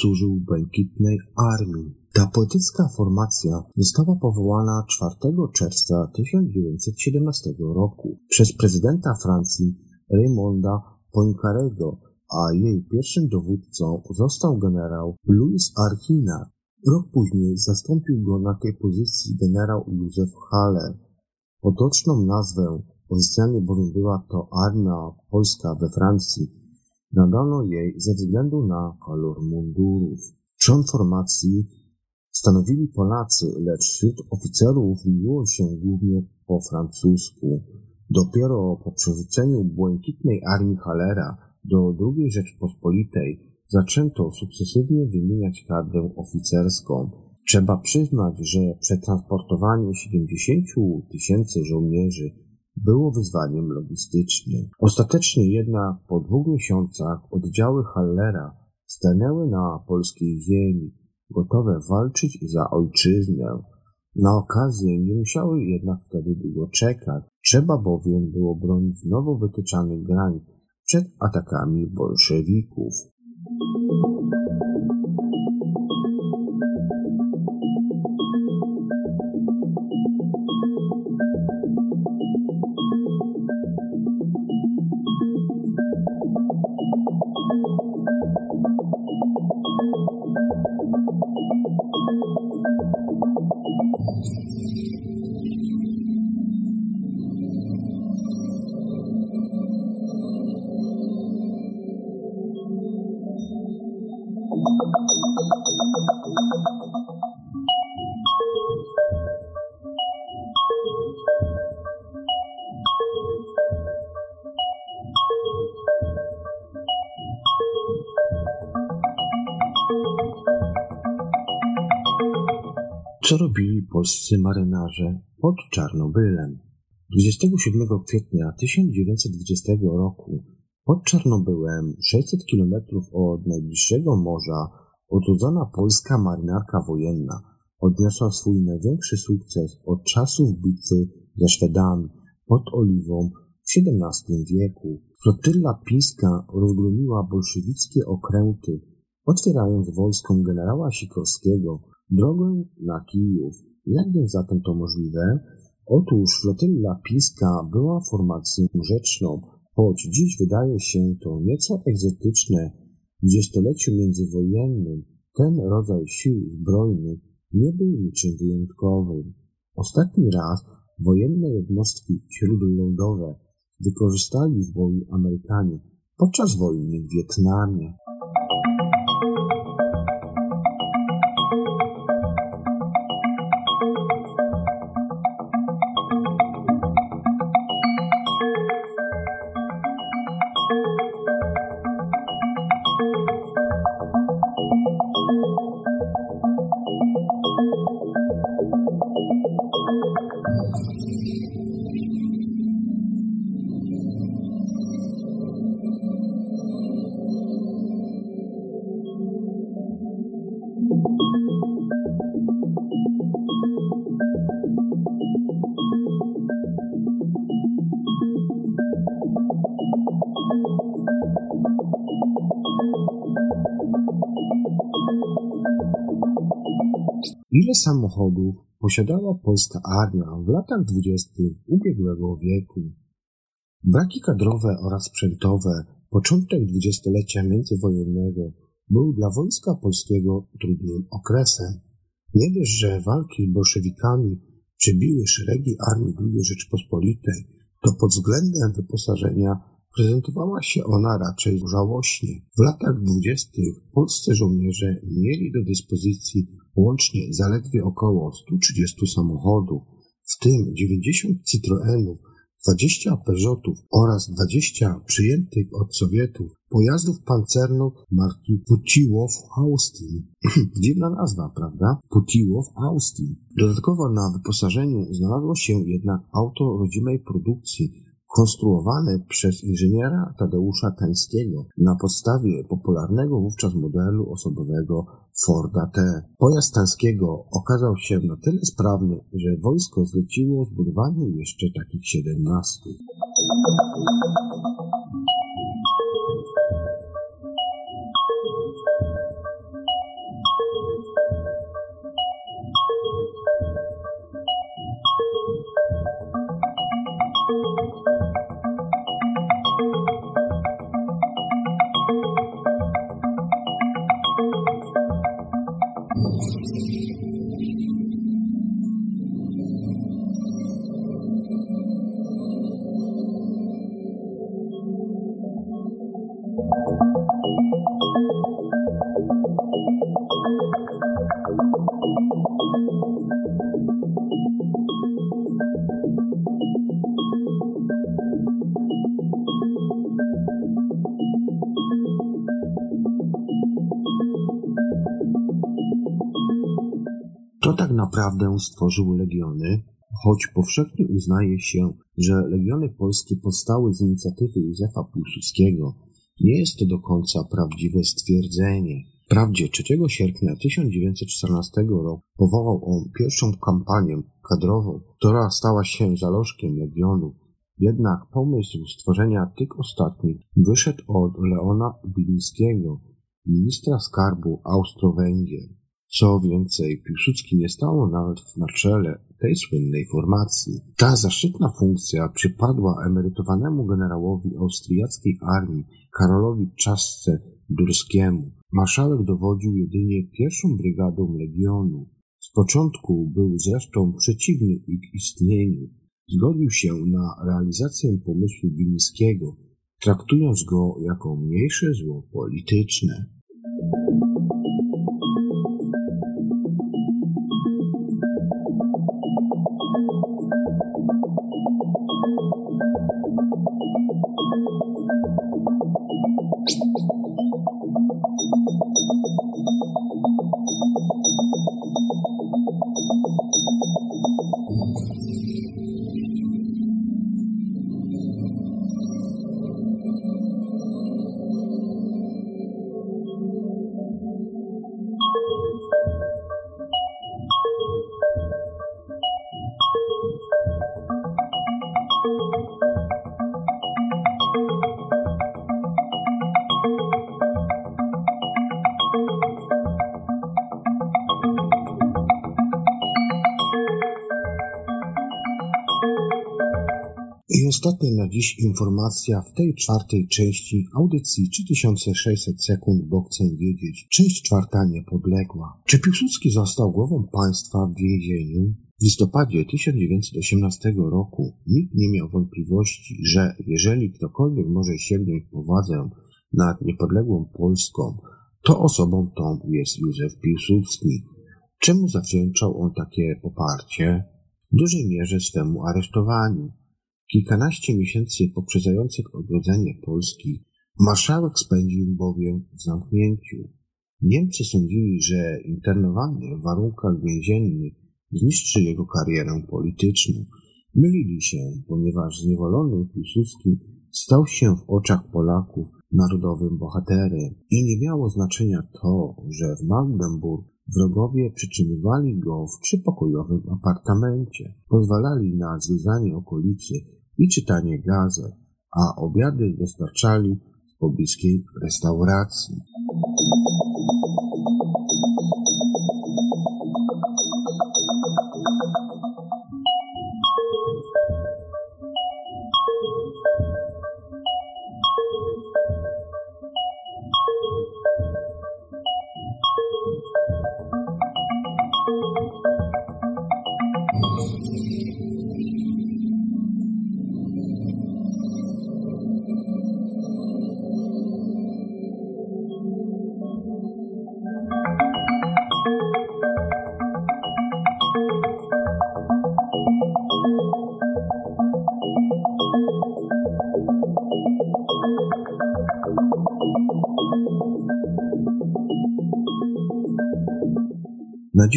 Speaker 1: służył Błękitnej Armii? Ta poetycka formacja została powołana 4 czerwca 1917 roku przez prezydenta Francji Raymonda Poincarego, a jej pierwszym dowódcą został generał Louis Archina. Rok później zastąpił go na tej pozycji generał Józef Haller. Potoczną nazwę, oficjalnie bowiem była to Armia Polska we Francji, nadano jej ze względu na kolor mundurów. Trzon formacji stanowili Polacy, lecz wśród oficerów mówiło się głównie po francusku. Dopiero po przerzuceniu błękitnej armii Halera do II Rzeczpospolitej zaczęto sukcesywnie wymieniać kadrę oficerską. Trzeba przyznać, że przetransportowanie 70 tysięcy żołnierzy było wyzwaniem logistycznym. Ostatecznie jednak po dwóch miesiącach oddziały Hallera stanęły na polskiej ziemi. gotowe walczyć za ojczyznę. Na okazję nie musiały jednak wtedy długo czekać. Trzeba bowiem było bronić nowo wytyczanych granic przed atakami bolszewików. Co robili polscy marynarze pod Czarnobylem? 27 kwietnia 1920 roku pod Czarnobyłem, 600 km od najbliższego morza, odrodzona polska marynarka wojenna odniosła swój największy sukces od czasów bitwy ze Szwedami pod Oliwą w XVII wieku. Flotylla pińska rozgromiła bolszewickie okręty, otwierając wojskom generała Sikorskiego drogę na Kijów. Jak więc zatem to możliwe? Otóż flotylla pińska była formacją rzeczną, choć dziś wydaje się to nieco egzotyczne. W dwudziestoleciu międzywojennym ten rodzaj sił zbrojnych nie był niczym wyjątkowym. Ostatni raz wojenne jednostki śródlądowe wykorzystali w boju Amerykanie podczas wojny w Wietnamie. Samochodów posiadała polska armia w latach dwudziestych ubiegłego wieku? Braki kadrowe oraz sprzętowe początek dwudziestolecia międzywojennego był dla wojska polskiego trudnym okresem. Nie dość, że walki z bolszewikami przebiły szeregi armii II Rzeczpospolitej, to pod względem wyposażenia prezentowała się ona raczej żałośnie. W latach dwudziestych polscy żołnierze mieli do dyspozycji łącznie zaledwie około 130 samochodów, w tym 90 Citroenów, 20 Peugeotów oraz 20 przyjętych od Sowietów pojazdów pancernych marki Putiłow Austin. [CLEARS THROAT] Dziwna nazwa, prawda? Putiłow Austin. Dodatkowo na wyposażeniu znalazło się jednak auto rodzimej produkcji konstruowane przez inżyniera Tadeusza Tańskiego na podstawie popularnego wówczas modelu osobowego Forda T. Pojazd Tanskiego okazał się na tyle sprawny, że wojsko zleciło zbudowanie jeszcze takich 17. stworzyły legiony, choć powszechnie uznaje się, że legiony polskie powstały z inicjatywy Józefa Piłsudskiego, nie jest to do końca prawdziwe stwierdzenie. Wprawdzie 3 sierpnia 1914 roku powołał on pierwszą kampanię kadrową, która stała się zalożkiem Legionu, jednak pomysł stworzenia tych ostatnich wyszedł od Leona Bilińskiego, ministra skarbu Austro-Węgier. Co więcej, Piłsudski nie stało nawet na czele tej słynnej formacji. Ta zaszczytna funkcja przypadła emerytowanemu generałowi austriackiej armii Karolowi Czasce Durskiemu. Marszałek dowodził jedynie pierwszą brygadą legionu. Z początku był zresztą przeciwny ich istnieniu. Zgodził się na realizację pomysłu Bilińskiego, traktując go jako mniejsze zło polityczne. Thank you. Dziś informacja w tej czwartej części audycji 3600 sekund, bo chcę wiedzieć. Część czwarta niepodległa. Czy Piłsudski został głową państwa w więzieniu? W listopadzie 1918 roku nikt nie miał wątpliwości, że jeżeli ktokolwiek może sięgnąć władzę nad niepodległą Polską, to osobą tą jest Józef Piłsudski. Czemu zawdzięczał on takie poparcie? W dużej mierze swemu aresztowaniu. Kilkanaście miesięcy poprzedzających odrodzenie Polski marszałek spędził bowiem w zamknięciu. Niemcy sądzili, że internowany w warunkach więziennych zniszczy jego karierę polityczną. Mylili się, ponieważ zniewolony Piłsudski stał się w oczach Polaków narodowym bohaterem i nie miało znaczenia to, że w Magdeburg wrogowie przytrzymywali go w trzypokojowym apartamencie, pozwalali na zwiedzanie okolicy i czytanie gazet, a obiady dostarczali z pobliskiej restauracji.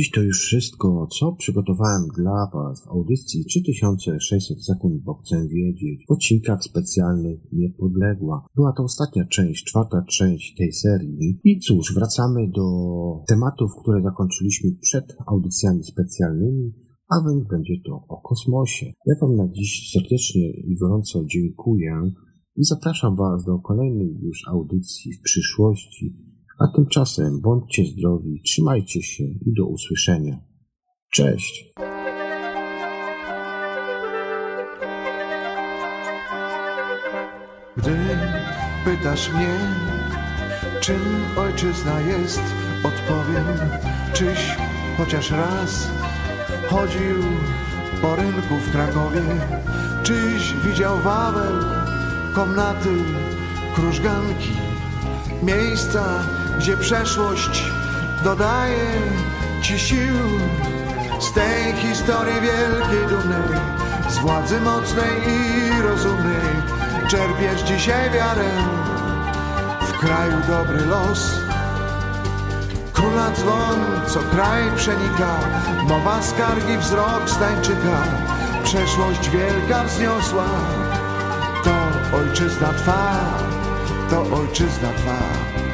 Speaker 1: Dziś to już wszystko, co przygotowałem dla Was w audycji 3600 sekund, bo chcę wiedzieć. W odcinkach specjalnych Niepodległa. Była to ostatnia część, czwarta część tej serii. I cóż, wracamy do tematów, które zakończyliśmy przed audycjami specjalnymi, a więc będzie to o kosmosie. Ja Wam na dziś serdecznie i gorąco dziękuję i zapraszam Was do kolejnej już audycji w przyszłości. A tymczasem bądźcie zdrowi, trzymajcie się i do usłyszenia. Cześć!
Speaker 2: Gdy pytasz mnie, czym ojczyzna jest, odpowiem, czyś chociaż raz chodził po rynku w Krakowie, czyś widział Wawel, komnaty, krużganki, miejsca, gdzie przeszłość dodaje ci sił z tej historii wielkiej dumnej, z władzy mocnej i rozumnej. Czerpiesz dzisiaj wiarę w kraju dobry los. Króla dzwon, co kraj przenika, mowa skargi, wzrok stańczyka, przeszłość wielka wzniosła, to ojczyzna twa, to ojczyzna twa.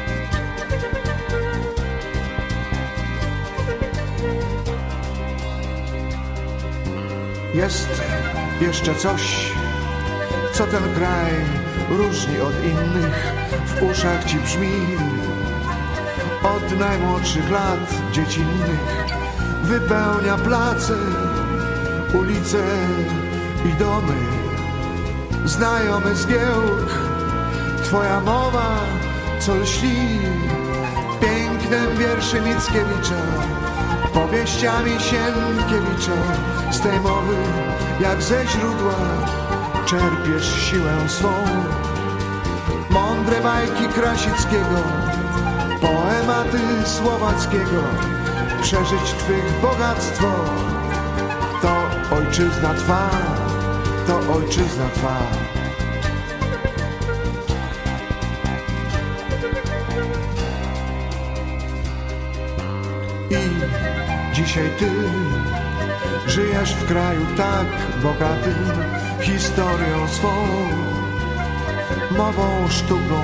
Speaker 2: Jest jeszcze coś, co ten kraj różni od innych, w uszach ci brzmi. Od najmłodszych lat dziecinnych wypełnia place, ulice i domy. Znajomy zgiełk, twoja mowa, co lśni pięknem wierszy Mickiewicza, powieściami Sienkiewicza. Z tej mowy, jak ze źródła, czerpiesz siłę swą. Mądre bajki Krasickiego, poematy Słowackiego, przeżyć Twych bogactwo, to ojczyzna Twa, to ojczyzna Twa. Dzisiaj Ty żyjesz w kraju tak bogatym historią swą, mową, sztuką,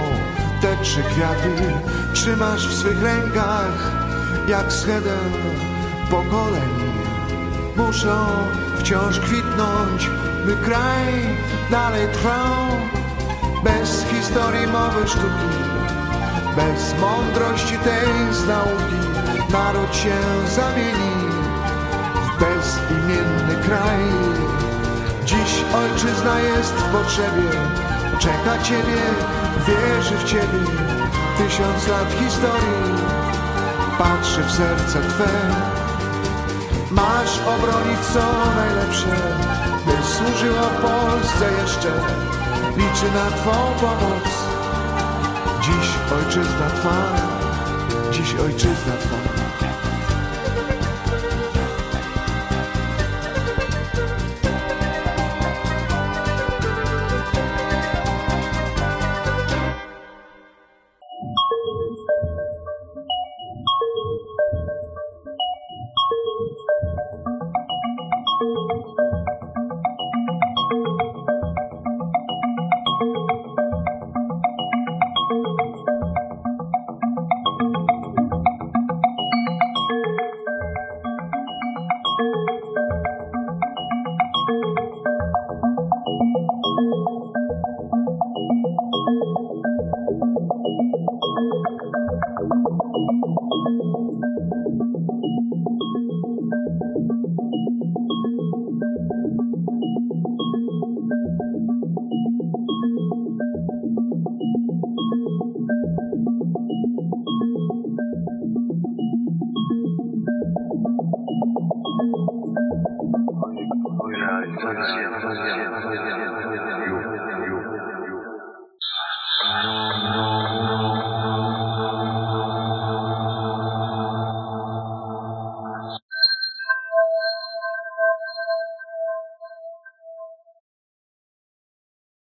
Speaker 2: te trzy kwiaty trzymasz w swych rękach jak schedę pokoleń. Muszą wciąż kwitnąć, by kraj dalej trwał. Bez historii mowy sztuki, bez mądrości tej z nauki, naród się zamieni w bezimienny kraj. Dziś ojczyzna jest w potrzebie, czeka Ciebie, wierzy w Ciebie. Tysiąc lat historii patrzy w serce Twe. Masz obronić co najlepsze, by służyło Polsce jeszcze. Liczy na Twą pomoc. Dziś ojczyzna Twa, dziś ojczyzna Twa.